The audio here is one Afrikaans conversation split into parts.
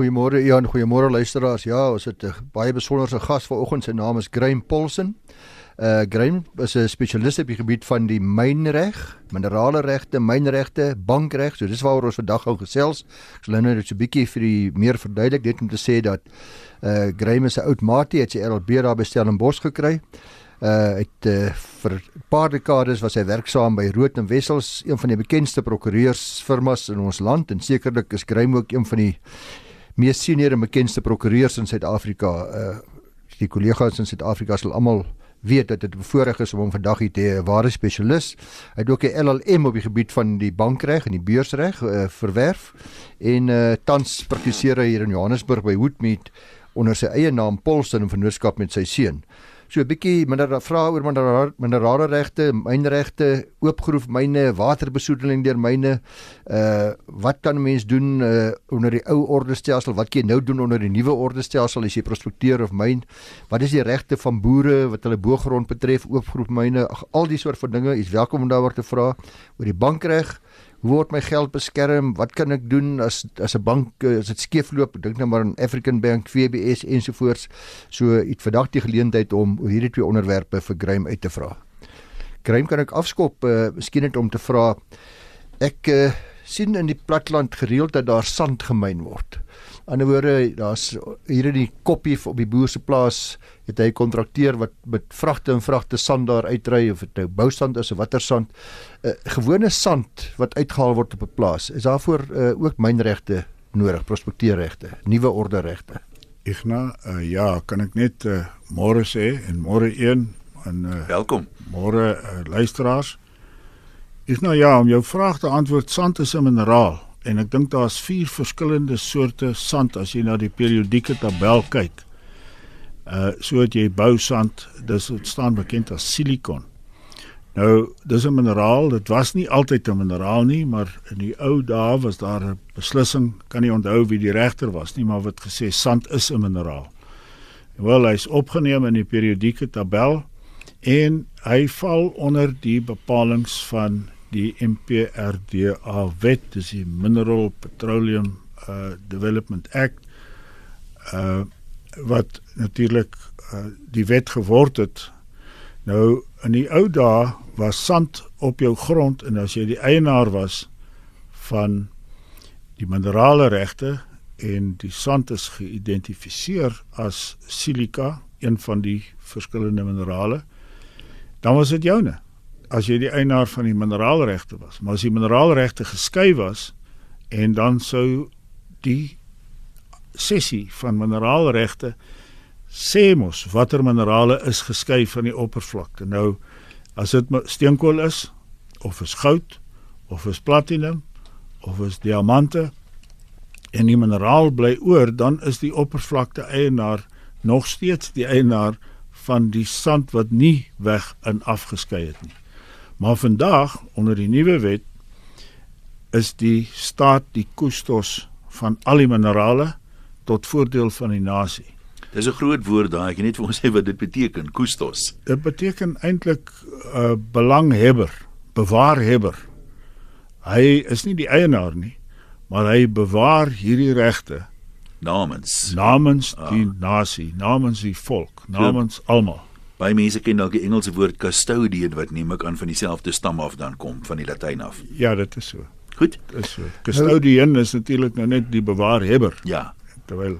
Goeiemôre Ian, goeiemôre luisteraars. Ja, ons het 'n baie besonderse gas vanoggend. Sy naam is Graeme Paulsen. Uh Graeme is 'n spesialis op die gebied van die mynreg, minerale regte, mynregte, bankreg. So dis waaroor ons vandag gaan gesels. Ek sal nou net so 'n bietjie vir u meer verduidelik net om te sê dat uh Graeme 'n oud maatie, het sy LLB daar by Stellenbosch gekry. Uh het uh, vir 'n paar dekades was hy werksaam by Rood en Wessels, een van die bekendste prokureursfirmas in ons land en sekerlik is Graeme ook een van die mees senior en bekendste prokureurs in Suid-Afrika. Uh die kollegas in Suid-Afrika sal almal weet dat dit bevoorreg is om hom vandag hier te hê, 'n ware spesialis. Hy het ook 'n LLM op die gebied van die bankreg en die beursreg uh, verwerf en uh tans praktiseer hy hier in Johannesburg by Woodmead onder sy eie naam Paulson in vennootskap met sy seun so 'n bietjie minder vra oor minder minerale regte, mynregte, oopgroef myne, waterbesoedeling deur myne. Uh wat kan 'n mens doen uh onder die ou ordestelsel? Wat kan jy nou doen onder die nuwe ordestelsel as jy prospekteer of myn? Wat is die regte van boere wat hulle boergrond betref, oopgroef myne, al die soort van dinge. Jy's welkom om daaroor te vra oor die bankreg. Word my geld beskerm? Wat kan ek doen as as 'n bank eh, as dit skeefloop? Dink nou maar aan African Bank, FBS ensovoorts. So iets vandag die geleentheid om hierdie twee onderwerpe vir Grime uit te vra. Grime kan ek afskop, uh, miskien net om te vra. Ek uh, sien in die platland gereeld dat daar sand gemyn word. Ander woorde, daar's hier in die koppie op die boer se plaas het hy 'n kontrakteur wat met vragte en vragte sand daar uitry of dit nou bousand is of watter sand. 'n uh, Gewone sand wat uitgehaal word op 'n plaas, is daarvoor uh, ook mynregte nodig, prospekteerregte, nuwe orde regte. Igna, uh, ja, kan ek net uh, môre sê en môre een en uh, welkom. Môre uh, luisteraars. Igna, ja, om jou vraag te antwoord, sand is 'n mineraal en ek dink daar's vier verskillende soorte sand as jy na die periodieke tabel kyk. Uh so het jy bousand, dis dit staan bekend as silikon. Nou, dis 'n mineraal, dit was nie altyd 'n mineraal nie, maar in die ou dae was daar 'n beslissing, kan nie onthou wie die regter was nie, maar wat gesê sand is 'n mineraal. Wel, hy's opgeneem in die periodieke tabel en hy val onder die bepalinge van die MPRDA wet, dis die Mineral Petroleum uh Development Act. Uh wat natuurlik uh, die wet geword het. Nou in die ou dae was sand op jou grond en as jy die eienaar was van die minerale regte en die sand is geïdentifiseer as silika, een van die verskillende minerale, dan was dit joune. As jy die eienaar van die mineraalregte was, maar as die mineraalregte geskei was en dan sou die sessie van mineraalregte sê mos watter minerale is geskei van die oppervlakte. Nou as dit steenkool is of is goud of is platinum of is diamante en die mineraal bly oor, dan is die oppervlakte eienaar nog steeds die eienaar van die sand wat nie weg in afgeskei het nie. Maar vandag onder die nuwe wet is die staat die kustos van al die minerale tot voordeel van die nasie. Dis 'n groot woord daai, ek net vir ons sê wat dit beteken, kustos. Dit beteken eintlik 'n uh, belanghebber, bewaarhebber. Hy is nie die eienaar nie, maar hy bewaar hierdie regte namens namens ah. die nasie, namens die volk, namens so, almal. Baie mense ken dalk die Engelse woord custodian wat neem ek aan van dieselfde stam af dan kom, van die Latyn af. Ja, dit is so. Goed. Dit is so. Custodian is natuurlik nou net die bewaarhebber. Ja terwyl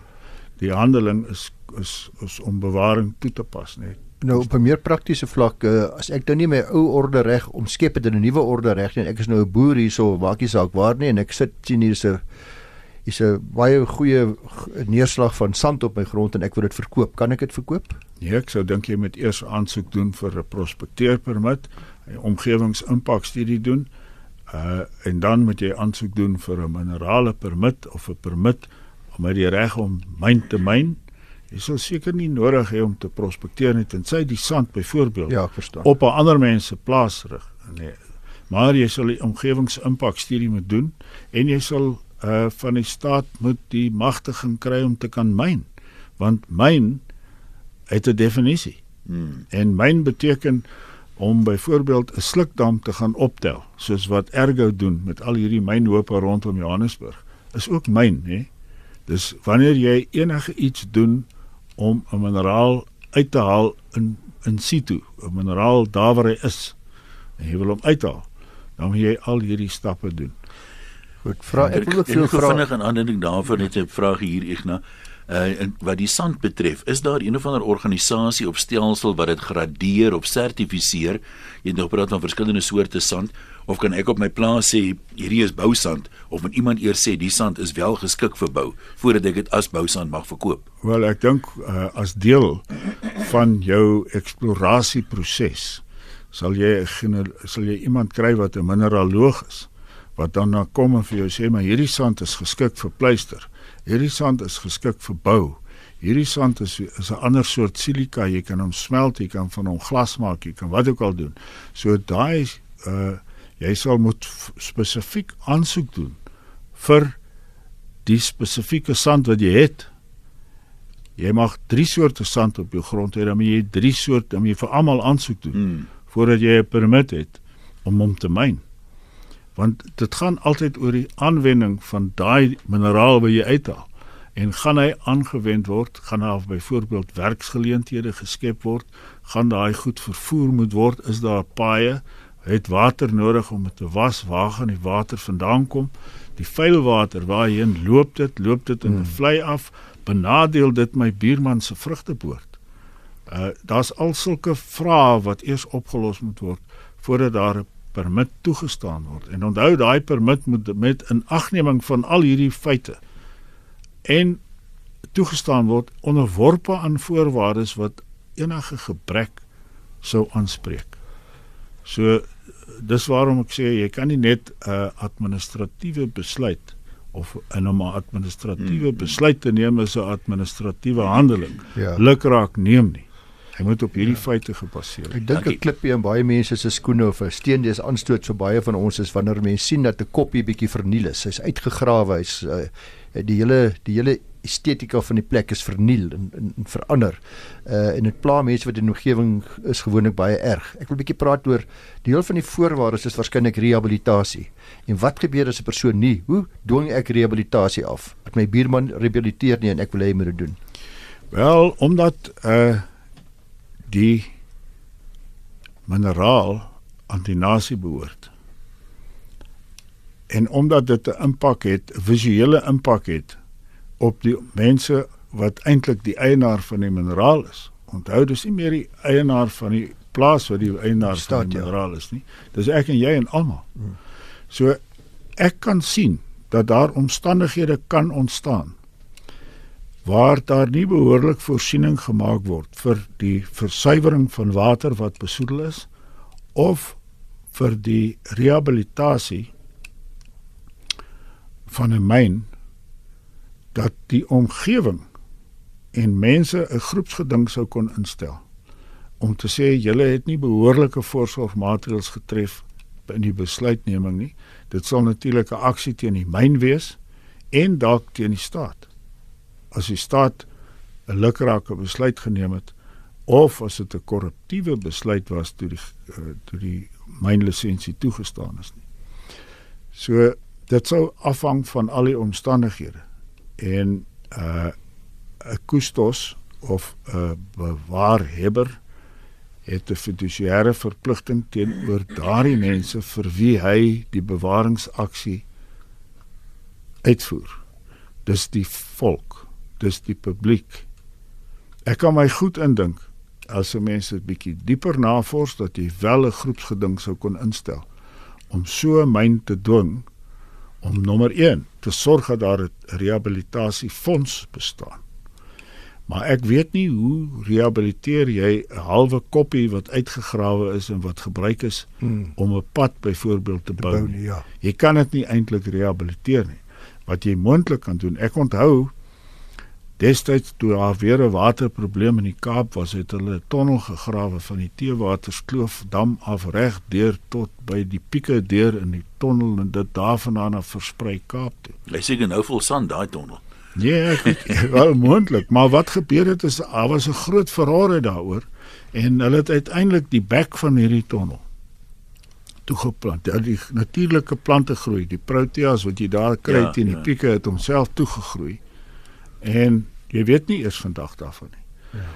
die handeling is is is om bewaring toe te pas net nou op 'n meer praktiese vlak uh, as ek nou nie my ou orde reg omskep het in 'n nuwe orde reg nie ek is nou 'n boer hierso maakie saak waar nie en ek sit sien hier se is 'n baie goeie neerslag van sand op my grond en ek wil dit verkoop kan ek dit verkoop nee ek sou dink jy moet eers aansoek doen vir 'n prospekteerpermit 'n omgewingsimpakstudie doen uh en dan moet jy aansoek doen vir 'n minerale permit of 'n permit met die reg om myn te myn. Jy sal seker nie nodig hê om te prospekteer net en sy die sand byvoorbeeld ja, op 'n ander mens se plaas rig. Nee. Maar jy sal die omgewingsimpakstudie moet doen en jy sal uh van die staat moet die magtiging kry om te kan myn. Want myn het 'n definisie. Hmm. En myn beteken om byvoorbeeld 'n slukdam te gaan optel, soos wat Ergo doen met al hierdie mynhope rondom Johannesburg. Is ook myn, hè? Dis wanneer jy enige iets doen om 'n mineraal uit te haal in in situ, 'n mineraal daar waar hy is en jy wil hom uithaal, dan moet jy al hierdie stappe doen. Goed, vra ek wil ook veel vra vra. vinnig aan aanleiding daarvan net 'n vraag hier Ignas. Uh wat die sand betref, is daar een of ander organisasie of stelsel wat dit gradeer of sertifiseer? Jy het nog praat van verskillende soorte sand of kan ek op my plaas sê hierdie is bousand of moet iemand eers sê die sand is wel geskik vir bou voordat ek dit as bousand mag verkoop? Wel, ek dink uh, as deel van jou eksplorasieproses sal jy sal jy iemand kry wat 'n mineraloog is wat dan na kom en vir jou sê maar hierdie sand is geskik vir pleister. Hierdie sand is geskik vir bou. Hierdie sand is is 'n ander soort silika, jy kan hom smelt, jy kan van hom glas maak, jy kan wat ook al doen. So daai uh jy sal moet spesifiek aansoek doen vir die spesifieke sand wat jy het. Jy mag drie soorte sand op jou grond hê, dan moet jy drie soorte, dan moet jy vir almal aansoek doen Hmm. voordat jy 'n permit het om hom te myn. Want dit gaan altyd oor die aanwending van daai mineraal wat jy uithaal. En gaan hy aangewend word, gaan daar byvoorbeeld werksgeleenthede geskep word, gaan daai goed vervoer moet word, is daar paaie, het water nodig om dit te was, waar gaan die water vandaan kom? Die vuil water waarheen loop dit? Loop dit in 'n vlei af? Benadeel dit my buurman se vrugteboord? Uh daar's al sulke vrae wat eers opgelos moet word voordat daar 'n permit toegestaan word. En onthou daai permit moet met inagneming van al hierdie feite en toegestaan word onderworpe aan voorwaardes wat enige gebrek sou aanspreek. So dis waarom ek sê jy kan nie net 'n uh, administratiewe besluit of in 'n administratiewe Hmm. besluit te neem is 'n administratiewe handeling Ja. lukraak neem nie. Hy moet op hierdie feite gebaseer Ek wees. dink 'n klippie in baie mense se skoene of 'n steen dis aanstoot vir baie van ons is wanneer mense sien dat 'n koppie bietjie verniel is. Hy's uitgegrawe, hy's uh, die hele die hele estetika van die plek is verniel en, en, en verander. Uh en dit pla mense wat in die omgewing is gewoonlik baie erg. Ek wil 'n bietjie praat oor deel van die voorwaardes is waarskynlik rehabilitasie. En wat gebeur as 'n persoon nie? Hoe dwing ek rehabilitasie af? Ek my buurman rehabiliteer nie en ek wil hê hy moet dit doen. Wel, omdat uh die mineraal aan die nasie behoort. En omdat dit 'n impak het, visuele impak het op die mense wat eintlik die eienaar van die mineraal is. Onthou, dis nie meer die eienaar van die plaas wat die eienaar Staat, van die ja. mineraal is nie. Dis ek en jy en almal. So ek kan sien dat daar omstandighede kan ontstaan waar daar nie behoorlik voorsiening gemaak word vir die versuiwering van water wat besoedel is of vir die rehabilitasie van 'n myn dat die omgewing en mense 'n groepsgeding sou kon instel om te sê julle het nie behoorlike voorsorgmaatreëls getref in die besluitneming nie. Dit sal natuurlik 'n aksie teen die myn wees en dalk teen die staat. As die staat 'n lukrake besluit geneem het of as dit 'n korruptiewe besluit was toe die uh, toe die mynlisensie toegestaan is nie. So dit sou afhang van al die omstandighede en uh 'n kustos of 'n bewaarhebber het 'n fidusiëre verpligting teenoor daardie mense vir wie hy die bewaringsaksie uitvoer. Dis die volk, dis die publiek. Ek kan my goed indink as 'n mens dit bietjie dieper navors dat jy wel 'n groepsgeding sou kon instel om so myn te dwing om nommer 1 te sorg dat daar 'n rehabilitasiefonds bestaan. Maar ek weet nie hoe rehabiliteer jy 'n halwe koppie wat uitgegrawe is en wat gebruik is Hmm. om 'n pad byvoorbeeld te, te bou. Bou nie, ja. Jy kan dit nie eintlik rehabiliteer nie. Wat jy moontlik kan doen. Ek onthou destyds toe daar weer 'n waterprobleem in die Kaap was, het hulle 'n tonnel gegrawe van die Teewaterskloof dam af reg deur tot by die pieke deur in die tonnel en dit daarvandaan af versprei Kaap toe. Hy sê nou vol sand daai tonnel. Nee, ek weet, wel moontlik, maar wat gebeur het is daar was 'n groot verrare daaroor en hulle het uiteindelik die bek van hierdie tonnel toegeplant. Ja, die natuurlike plante groei, die proteas wat jy daar kry Ja, ja, teen die ja. pieke het homself toegegroei En jy weet nie eers vandag daarvan nie. Ja.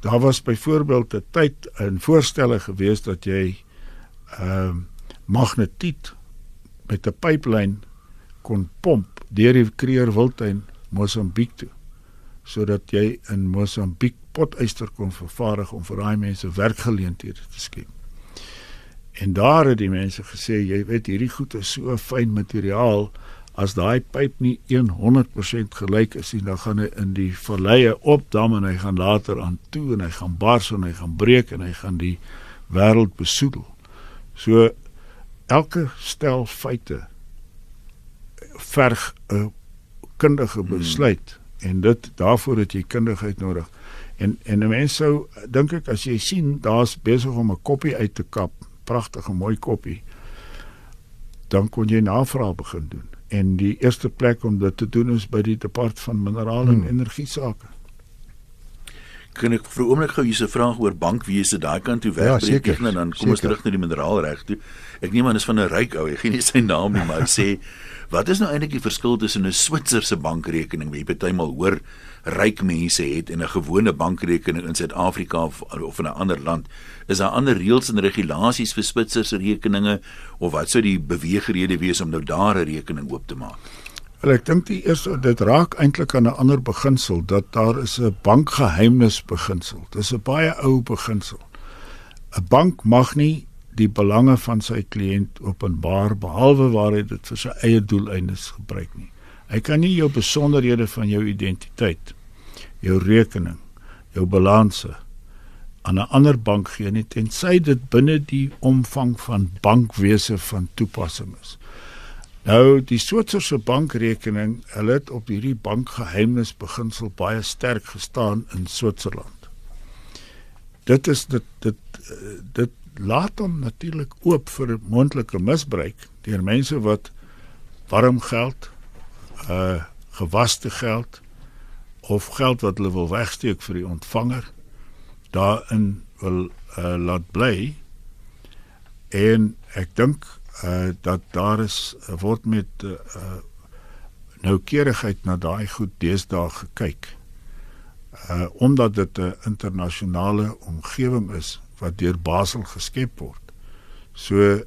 Daar was byvoorbeeld 'n tyd in voorstelle gewees dat jy ehm uh, magnetiet met 'n pyplyn kon pomp deur die Kreer Wildtuin Mosambiek toe sodat jy in Mosambiek potyster kon vervaardig om vir daai mense werkgeleenthede te skep. En daar het die mense gesê, jy weet hierdie goed is so fyn materiaal as daai pyp nie 100% gelyk is nie, dan gaan hy in die valleie opdam en hy gaan later aan toe en hy gaan bars en hy gaan breek en hy gaan die wêreld besoedel. So elke stel feite verg 'n kundige besluit hmm. en dit daarvoor het jy kundigheid nodig. En en 'n mens sou dink ek as jy sien daar's besig om 'n koppie uit te kap, pragtige mooi koppie, dan kon jy navraag begin doen. En die eerste plek om dit te doen is by die departement van minerale hmm. en energie sake. Kan ek vir 'n oomblik gou hierse vraag oor bankwese daai kant toe wegbreek ja, en dan kom seker. ons terug na die mineraalreg toe. Ek neem aan is van 'n ryk ou, ek gee nie sy naam nie, maar hy sê Wat is nou eintlik die verskil tussen 'n Switserse bankrekening wat jy partymal hoor ryk mense het en 'n gewone bankrekening in Suid-Afrika of, of in 'n ander land? Is daar ander reëls en regulasies vir Switserse rekeninge of wat sou die beweegrede wees om nou daar 'n rekening oop te maak? Wel ek dink die eerste dit raak eintlik aan 'n ander beginsel dat daar is 'n bankgeheimnis beginsel. Dis 'n baie ou beginsel. 'n Bank mag nie die belange van sy kliënt openbaar behalwe waar hy dit vir sy eie doeleindes gebruik nie. Hy kan nie jou besonderhede van jou identiteit, jou rekening, jou balanse aan 'n ander bank gee nie tensy dit binne die omvang van bankwese van toepassing is. Nou die Switserse bankrekening, hulle het op hierdie bankgeheimnis beginsel baie sterk gestaan in Switserland. Dit is dit dit dit laat hom natuurlik oop vir moontlike misbruik deur mense wat warm geld, uh gewaste geld of geld wat hulle wil wegsteek vir die ontvanger daarin wil uh, laat bly en ek dink uh dat daar is word met uh noukeurigheid na daai goed deesdae gekyk. Uh omdat dit 'n internasionale omgewing is wat deur Basel geskep word. So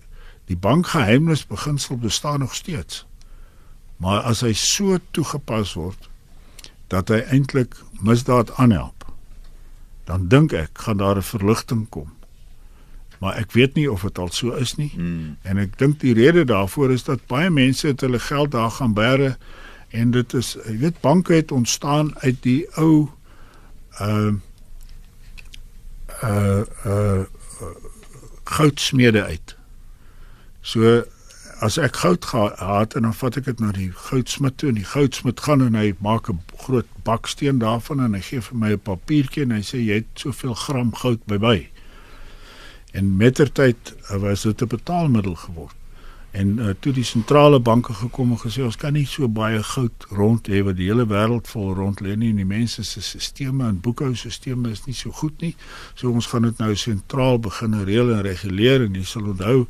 die bankgeheimnis beginsel bestaan nog steeds. Maar as hy so toegepas word dat hy eintlik misdaad aanhelp, dan dink ek gaan daar 'n verligting kom. Maar ek weet nie of dit al so is nie. Hmm. En ek dink die rede daarvoor is dat baie mense het hulle geld daar gaan bære en dit is jy weet banke het ontstaan uit die ou uh uh uh goudsmede uit. So as ek goud gehad en dan vat ek dit na die goudsmid toe en die goudsmid gaan en hy maak 'n groot baksteen daarvan en hy gee vir my 'n papiertjie en hy sê jy het soveel gram goud by my. En mettertyd was dit 'n betaalmiddel geword. En uh, toe die sentrale banke gekom en gesê ons kan nie so baie goud rond hê wat die hele wêreld vol rond lê nie en die mense se stelsels en boekhoudstelsels is nie so goed nie. So ons gaan dit nou sentraal begin reël en reguleer en jy sal onthou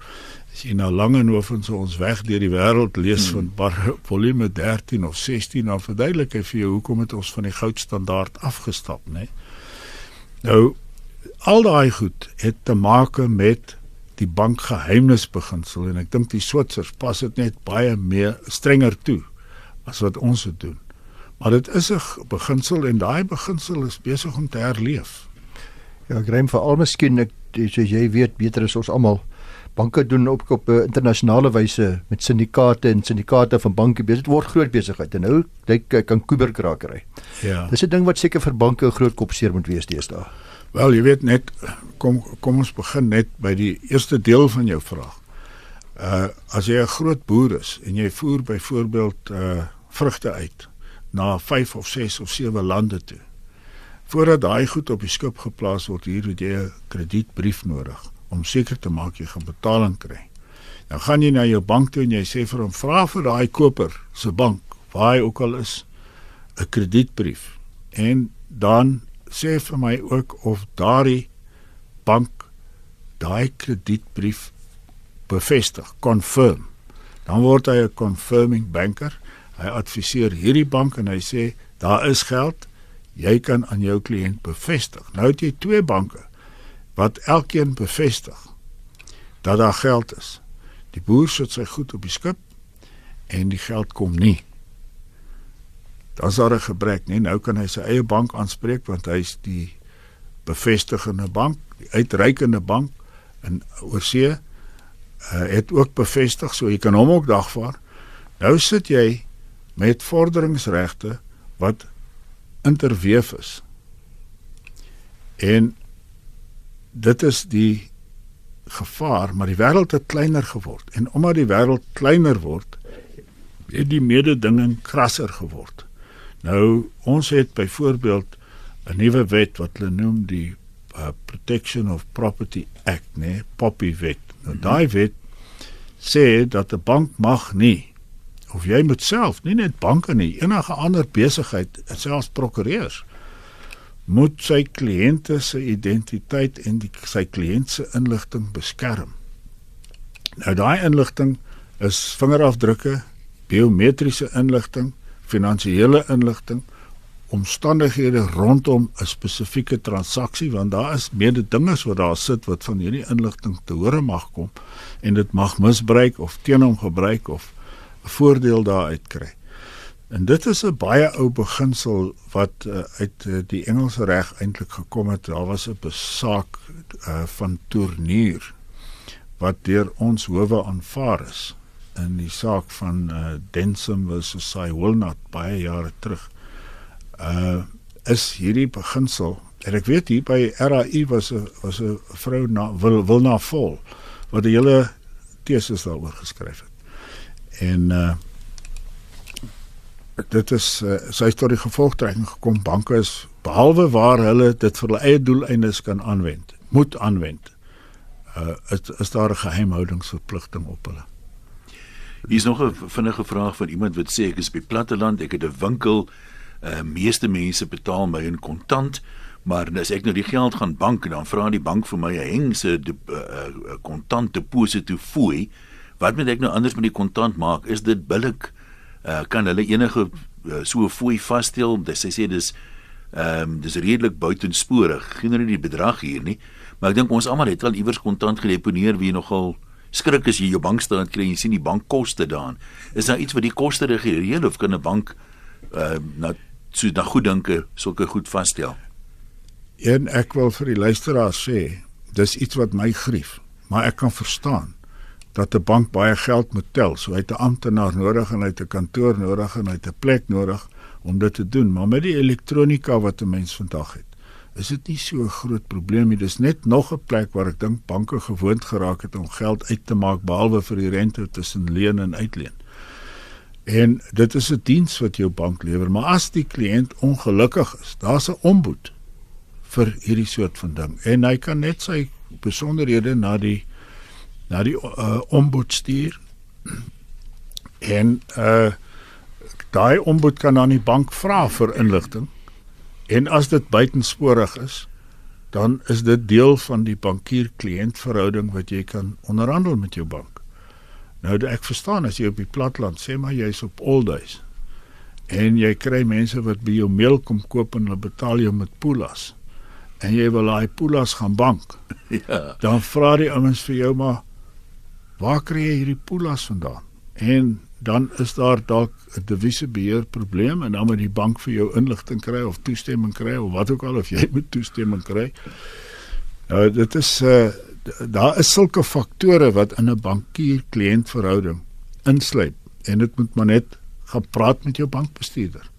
as jy nou lank en hoef ons ons weg deur die wêreld lees hmm. van volume 13 of 16 dan verduidelik hy vir jou hoekom het ons van die goudstandaard afgestap, né? Nou al daai goed het te maak met die bankgeheimnisbeginsel en ek dink die Switsers pas dit net baie meer strenger toe as wat ons dit doen. Maar dit is 'n beginsel en daai beginsel is besig om te herleef. Ja, Graham vir al miskien ek so jy weet beter as ons almal banke doen op op internasionale wyse met syndikaate en syndikaate van banke besig word groot besigheid en nou kyk kan kuberkrakery. Ja. Dis 'n ding wat seker vir banke 'n groot kopseer moet wees deesdae. Wel, jy weet net kom kom ons begin net by die eerste deel van jou vraag. Uh as jy 'n groot boer is en jy voer byvoorbeeld uh vrugte uit na 5 of 6 of 7 lande toe. Voordat daai goed op die skip geplaas word, hier het jy 'n kredietbrief nodig om seker te maak jy gaan betaling kry. Dan gaan jy na jou bank toe en jy sê vir hom vra vir daai koper se bank, waar hy ook al is, 'n kredietbrief. En dan sê vir my ook of daardie bank daai kredietbrief bevestig, confirm. Dan word hy 'n confirming banker. Hy adviseer hierdie bank en hy sê Daar is geld. Jy kan aan jou kliënt bevestig. Nou het jy twee banke wat elkeen bevestig dat daar geld is. Die boer sit sy goed op die skip en die geld kom nie. Daar's daar 'n gebrek, nee, nou kan hy sy eie bank aanspreek want hy's die bevestigende bank, die uitreikende bank in oorsee uh, het ook bevestig so jy kan hom ook dagvaar. Nou sit jy met vorderingsregte wat interweef is. En dit is die gevaar, maar die wêreld het kleiner geword en omdat die wêreld kleiner word, het die mededinging krasser geword. Nou ons het byvoorbeeld 'n nuwe wet wat hulle noem die uh, Protection of Property Act, nee, POPI wet. Nou daai wet sê dat 'n bank mag nie of jy moet self, nie net banke nie, enige ander besigheid, selfs prokureurs moet sy kliënte se identiteit en die, sy kliënt se inligting beskerm. Nou daai inligting is vingerafdrukke, biometriese inligting, finansiële inligting, omstandighede rondom 'n spesifieke transaksie want daar is mededingers wat daar sit wat van hierdie inligting te hore mag kom en dit mag misbruik of teen hom gebruik of 'n voordeel daaruit kry. En dit is 'n baie ou beginsel wat uh, uit uh, die Engelse reg eintlik gekom het. Daar was 'n besaak uh, van toernier wat deur ons howe aanvaar is in die saak van uh, Densom versus Sy Wilnut baie jare terug. Uh is hierdie beginsel en ek weet hier by RAI was 'n was 'n vrou na wil wil na vol wat die hele teses daaroor geskryf het. En uh dit is uh, sy tot die gevolgtrekking gekom banke is behalwe waar hulle dit vir hulle eie doeleindes kan aanwend, moet aanwend. Uh is, is daar 'n geheimhoudingsverpligting op hulle. Hier is nog 'n vinnige vraag van iemand wat sê ek is by platteland, ek het 'n winkel, uh meeste mense betaal my in kontant, maar as ek nou die geld gaan bank dan vra die bank vir my 'n hengse kontant uh, deposito fooi, wat moet ek nou anders met die kontant maak? Is dit billik? uh, kan hulle enige uh, so fooi vasstel dis hy sê dis ehm um, dis redelik buitensporig geen hulle die bedrag hier nie maar ek dink ons almal het al iewers kontant gedeponeer wie nogal skrik as jy jou bankstaat kry en jy sien die bankkoste daarin is daar iets wat die koste reguleer of kan 'n bank uh, nou so na goed dinke sulke goed vasstel en ek wil vir die luisteraars sê dis iets wat my grief maar ek kan verstaan dat 'n bank baie geld moet tel. So hy het 'n amptenaar nodig en hy het 'n kantoor nodig en hy het 'n plek nodig om dit te doen. Maar met die elektronika wat 'n mens vandag het, is dit nie so 'n groot probleem nie. Dis net nog 'n plek waar ek dink banke gewoond geraak het om geld uit te maak behalwe vir die rente tussen leen en uitleen. En dit is 'n diens wat jou bank lewer, maar as die kliënt ongelukkig is, daar's 'n ombud vir hierdie soort van ding en hy kan net sy besonderhede na die na die uh, ombud stuur en uh daai ombud kan dan die bank vra vir inligting en as dit buitensporig is dan is dit deel van die bankier-kliënt verhouding wat jy kan onderhandel met jou bank. Nou ek verstaan as jy op die platland sê maar jy's op Oldies en jy kry mense wat by jou meel kom koop en hulle betaal jou met pulas en jy wil daai pulas gaan bank. Ja. Dan vra die ouens vir jou maar waar kry jy hierdie pulas vandaan? En dan is daar dalk 'n divisiebeheer probleem en dan moet die bank vir jou inligting kry of toestemming kry of wat ook al of jy moet toestemming kry. Nou dit is uh daar is sulke faktore wat in 'n bankier-kliënt verhouding insluit en dit moet maar net gaan praat met jou bankbestuurder.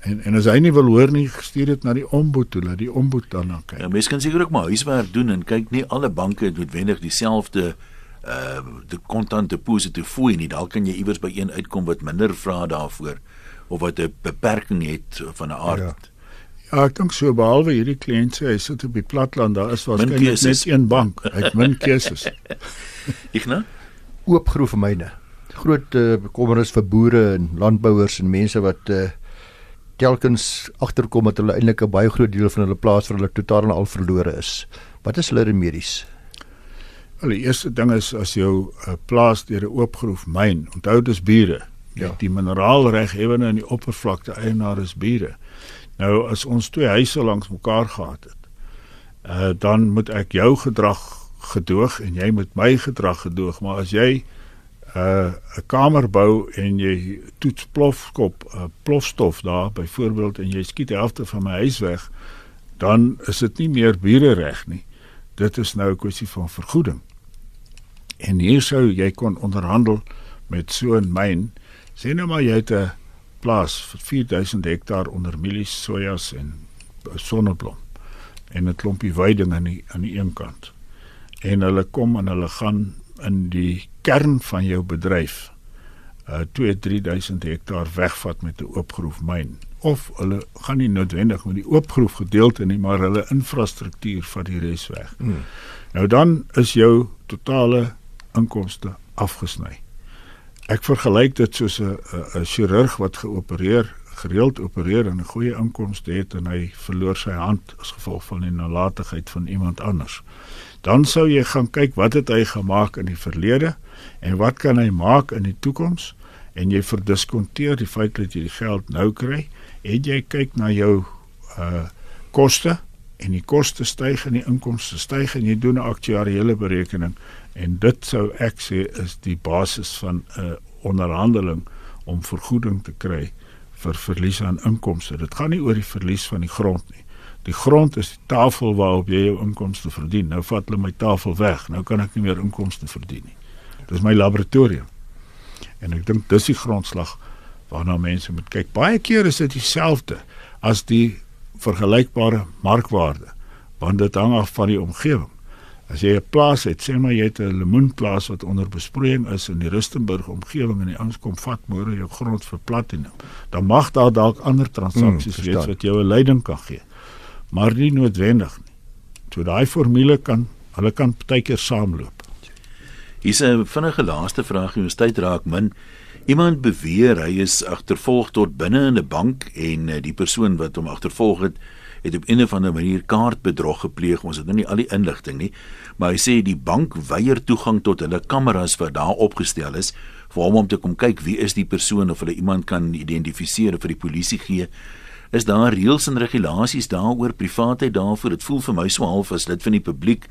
En en as hy nie wil hoor nie, stuur dit na die ombud toe, laat die ombud dan na kyk. Ja, mense kan seker ook maar huiswerk doen en kyk nie alle banke het noodwendig dieselfde uh uh die kontant deposito fooi nie. Dalk kan jy iewers by een uitkom wat minder vra daarvoor of wat 'n beperking het van 'n aard. Ja. Ja, ek dink so behalwe hierdie kliënt sê hy sit op die platland, daar is waarskynlik net een bank. Hy het min keuses. Ek nou oop groef myne. Groot uh, bekommernis vir boere en landbouers en mense wat uh, telkens agterkom dat hulle eintlik 'n baie groot deel van hulle plaas vir hulle totaal en al verlore is. Wat is hulle remedies? Die eerste ding is as jou uh, plaas deur 'n oopgroef myn, onthou dis bure. Ja. Die mineraalreghewende en die oppervlakte eienaar is bure. Nou as ons twee huise langs mekaar gehad het, uh dan moet ek jou gedrag gedoog en jy moet my gedrag gedoog, maar as jy 'n uh, kamer bou en jy toets plofkop uh, plofstof daar byvoorbeeld en jy skiet die helfte van my huis weg, dan is dit nie meer bure reg nie. Dit is nou 'n kwessie van vergoeding. En hier sou jy kon onderhandel met so 'n myn. Sê nou maar jy het 'n plaas vir 4000 hektaar onder mielies, sojas en sonneblom en 'n klompie weiding aan die aan die een kant. En hulle kom en hulle gaan in die kern van jou bedryf uh 2-3000 hektaar wegvat met 'n oopgroef myn of hulle gaan nie noodwendig met die oopgroef gedeelte nie maar hulle infrastruktuur van die res weg. Hmm. Nou dan is jou totale inkomste afgesny. Ek vergelyk dit soos 'n 'n chirurg wat geopereer, gereeld opereer en 'n goeie inkomste het en hy verloor sy hand as gevolg van die nalatigheid van iemand anders. Dan sou jy gaan kyk wat het hy gemaak in die verlede en wat kan hy maak in die toekoms en jy verdiskonteer die feit dat jy die geld nou kry en jy kyk na jou uh koste en die koste styg en die inkomste styg en jy doen 'n aktuariële berekening En dit sou ek sê is die basis van 'n onderhandeling om vergoeding te kry vir verlies aan inkomste. Dit gaan nie oor die verlies van die grond nie. Die grond is die tafel waarop jy jou inkomste verdien. Nou vat hulle my tafel weg. Nou kan ek nie meer inkomste verdien nie. Dis my laboratorium. En ek dink dis die grondslag waarna mense moet kyk. Baie keer is dit dieselfde as die vergelykbare markwaarde, want dit hang af van die omgewing. As jy 'n plaas het, sê maar jy het 'n lemoenplaas wat onder besproeiing is in die Rustenburg omgewing en die ouens kom vat môre jou grond vir platinum, dan mag daar dalk ander transaksies hmm, wees wat jou 'n leiding kan gee. Maar nie noodwendig nie. So daai formule kan hulle kan partykeer saamloop. Hier's 'n vinnige laaste vraag, jy tyd raak min. Iemand beweer hy is agtervolg tot binne in 'n bank en eh, die persoon wat hom agtervolg het het op 'n of ander manier kaartbedrog gepleeg. Ons het nou nie al die inligting nie, maar hy sê die bank weier toegang tot hulle kameras wat daar opgestel is vir hom om te kom kyk wie is die persoon of hulle iemand kan identifiseer vir die polisie gee. Is daar reëls en regulasies daaroor privaatheid daarvoor? Dit voel vir my so half as lid van die publiek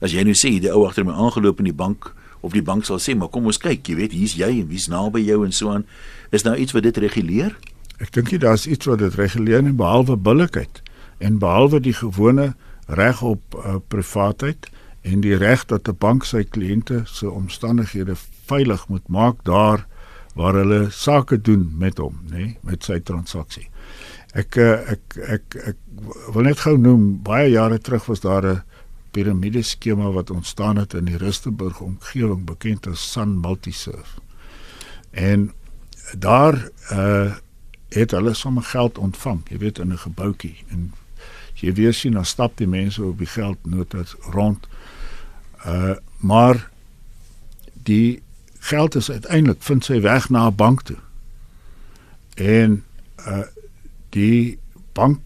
as jy nou sê die ou agter my aangeloop in die bank of die bank sal sê maar kom ons kyk, jy weet, hier's jy en wie's naby jou en so aan. Is daar iets wat dit reguleer? Ek dink jy daar's iets wat dit reguleer en behalwe billikheid en behalwe die gewone reg op uh, privaatheid en die reg dat 'n bank sy kliënte se omstandighede veilig moet maak daar waar hulle sake doen met hom, nê, nee, met sy transaksie. Ek uh, ek ek ek wil net gou noem baie jare terug was daar 'n piramide skema wat ontstaan het in die Rustenburg omgewing bekend as Sun Multiserve. En daar uh het hulle sommer geld ontvang, jy weet in 'n gebouetjie en jy weer sien dan stap die mense op die geldnotas rond. Uh maar die geld is uiteindelik vind sy weg na 'n bank toe. En uh die bank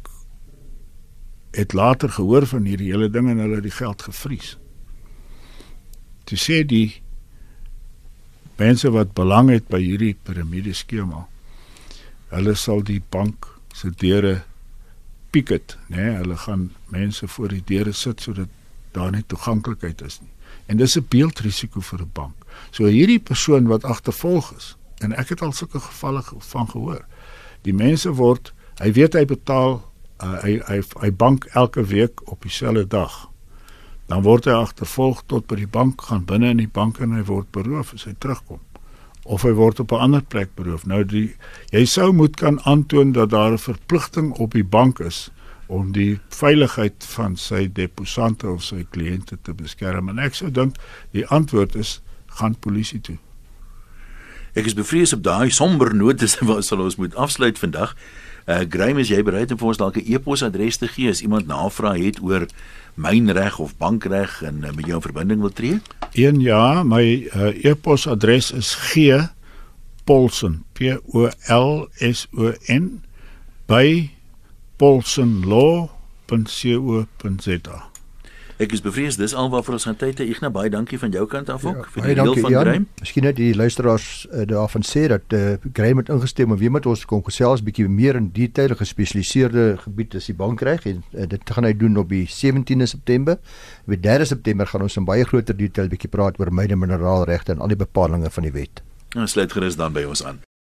het later gehoor van hierdie hele ding en hulle het die geld gevries. Dit sê die mense wat belang het by hierdie piramide skema. Hulle sal die bank se deure picket, né? Nee, hulle gaan mense voor die deure sit sodat daar nie toeganklikheid is nie. En dis 'n beeldrisiko vir 'n bank. So hierdie persoon wat agtervolg is en ek het al sulke gevalle van gehoor. Die mense word, hy weet hy betaal uh, hy hy hy bank elke week op dieselfde dag. Dan word hy agtervolg tot by die bank gaan binne in die bank en hy word beroof as hy terugkom of hy word op 'n ander plek beroof. Nou die jy sou moet kan aantoon dat daar 'n verpligting op die bank is om die veiligheid van sy deposante of sy kliënte te beskerm. En ek sou dink die antwoord is gaan polisie toe. Ek is bevrees op daai somber note wat sal ons moet afsluit vandag. Uh Graham, is jy bereid om vir ons dalk 'n e-posadres te gee as iemand navraag het oor mynreg of bankreg en uh, met jou in verbinding wil tree? Een ja, my uh, e-posadres is g polson p o l s o n by polsonlaw.co.za. Ek is bevrees dis alwaarvoor ons gaan tyd hê. Ignas baie dankie van jou kant af ook ja, vir die deel van Grym. Miskien net die luisteraars uh, daarvan sê dat uh, Grym het ingestem om weer met ons kom gesels bietjie meer in detail gespesialiseerde gebied as die bank kry en uh, dit gaan hy doen op die 17de September. Op die 3de September gaan ons in baie groter detail bietjie praat oor myne mineraalregte en al die bepalinge van die wet. Ons sluit gerus dan by ons aan.